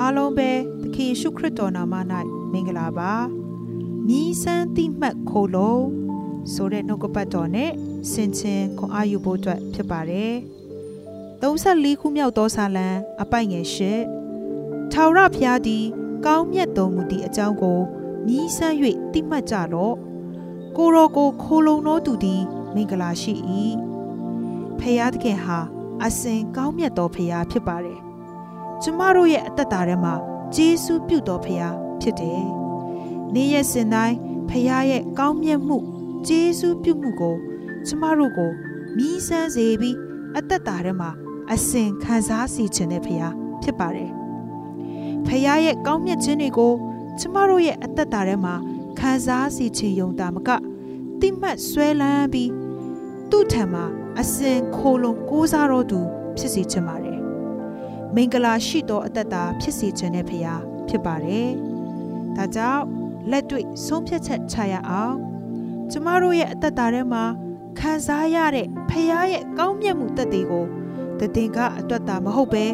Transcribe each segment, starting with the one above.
အားလုံးပဲသခင်ယေရှုခရစ်တော်နာမ၌မင်္ဂလာပါမြည်ဆန်းတိမှတ်ခိုးလို့ဆိုတဲ့နှုတ်ကပတ်တော်နဲ့ဆင်ခြင်ခွန်အားယူဖို့အတွက်ဖြစ်ပါတယ်34ခုမြောက်သောစာလံအပိုက်ငယ်ရှစ်ထာဝရဘုရားသည် ကောင်းမြတ်တော်မူသည့်အကြောင်းကိုမြည်ဆန်း၍တိမှတ်ကြတော့ကိုရောကိုခိုးလုံတော်သူသည် မင်္ဂလာရှိ၏ဖခင်သခင်ဟာအစဉ်ကောင်းမြတ်တော်ဖခင်ဖြစ်ပါတယ် ကျမတို့ရဲ့အသက်တာထဲမှာဂျေစုပြုတော်ဖခင်ဖြစ်တယ်နေ့ရက်စဉ်တိုင်းဖခင်ရဲ့ကောင်းမြတ်မှုဂျေစုပြုမှုကိုကျမတို့ကိုမြည်ဆန်းစေပြီးအသက်တာထဲမှာအစဉ်ခံစားစီခြင်းတဲ့ဖခင်ဖြစ်ပါတယ်ဖခင်ရဲ့ကောင်းမြတ်ခြင်းတွေကိုကျမတို့ရဲ့အသက်တာထဲမှာခံစားစီခြင်းယုံတာမကတိမှတ်ဆွဲလန်းပြီးသူ့ထံမှာအစဉ်ခိုလုံကိုးစားတော်သူဖြစ်စေချင်ပါတယ်။ မင်္ဂလာရှိသောအသက်တာဖြစ်စေခြင်းနဲ့ဖရာဖြစ်ပါတယ်။ဒါကြောင့်လက်တွေ့ဆုံးဖြတ်ချက်ချရအောင်။ကျမတို့ရဲ့အသက်တာထဲမှာခံစားရတဲ့ဖရာရဲ့ကောင်းမြတ်မှုတက်တွေကိုတည်ငါအတွက်တာမဟုတ်ပဲ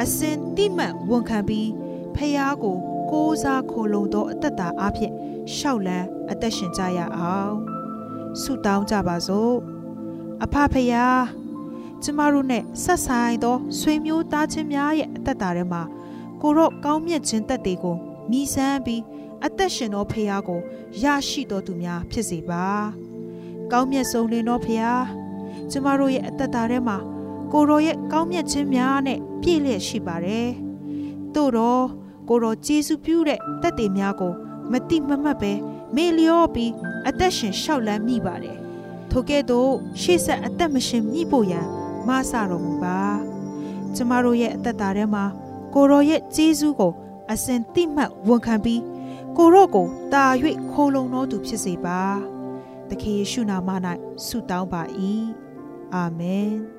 အစဉ်တိမှတ်ဝန်ခံပြီးဖရာကိုကိုးစားခိုလုံသောအသက်တာအဖြစ်ရှောက်လန်းအသက်ရှင်ကြရအောင်။ဆုတောင်းကြပါစို့။အဖဖယား ကျမတို့နဲ့ဆက်ဆိုင်သောဆွေမျိုးသားချင်းများရဲ့အသက်တာထဲမှာကိုရော့ကောင်းမြတ်ခြင်းတက်တွေကိုမိစမ်းပြီးအသက်ရှင်သောဖယားကိုရရှိတော်သူများဖြစ်စေပါကောင်းမြတ်ဆုံးလင်းသောဖယားကျမတို့ရဲ့အသက်တာထဲမှာကိုရောရဲ့ကောင်းမြတ်ခြင်းများနဲ့ပြည့်လျက်ရှိပါတယ်တို့တော့ကိုရောဂျေစုပြုတဲ့တက်တွေများကိုမတိမမတ်ပဲမေလျော့ပြီးအသက်ရှင်လျှောက်လန်းမိပါတယ်ထိုကဲ့သို့ရှေ့ဆက်အသက်မရှင်မြည်ဖို့ရန် မဆတော်မူပါကျမတို့ရဲ့အသက်တာထဲမှာကိုရောရဲ့ကျေးဇူးကိုအစဉ်တိမှတ်ဝန်ခံပြီးကိုရော့ကိုတာ၍ခိုးလုံတော်သူဖြစ်စေပါသခင်ယေရှုနာမ၌ဆုတောင်းပါ၏အာမင်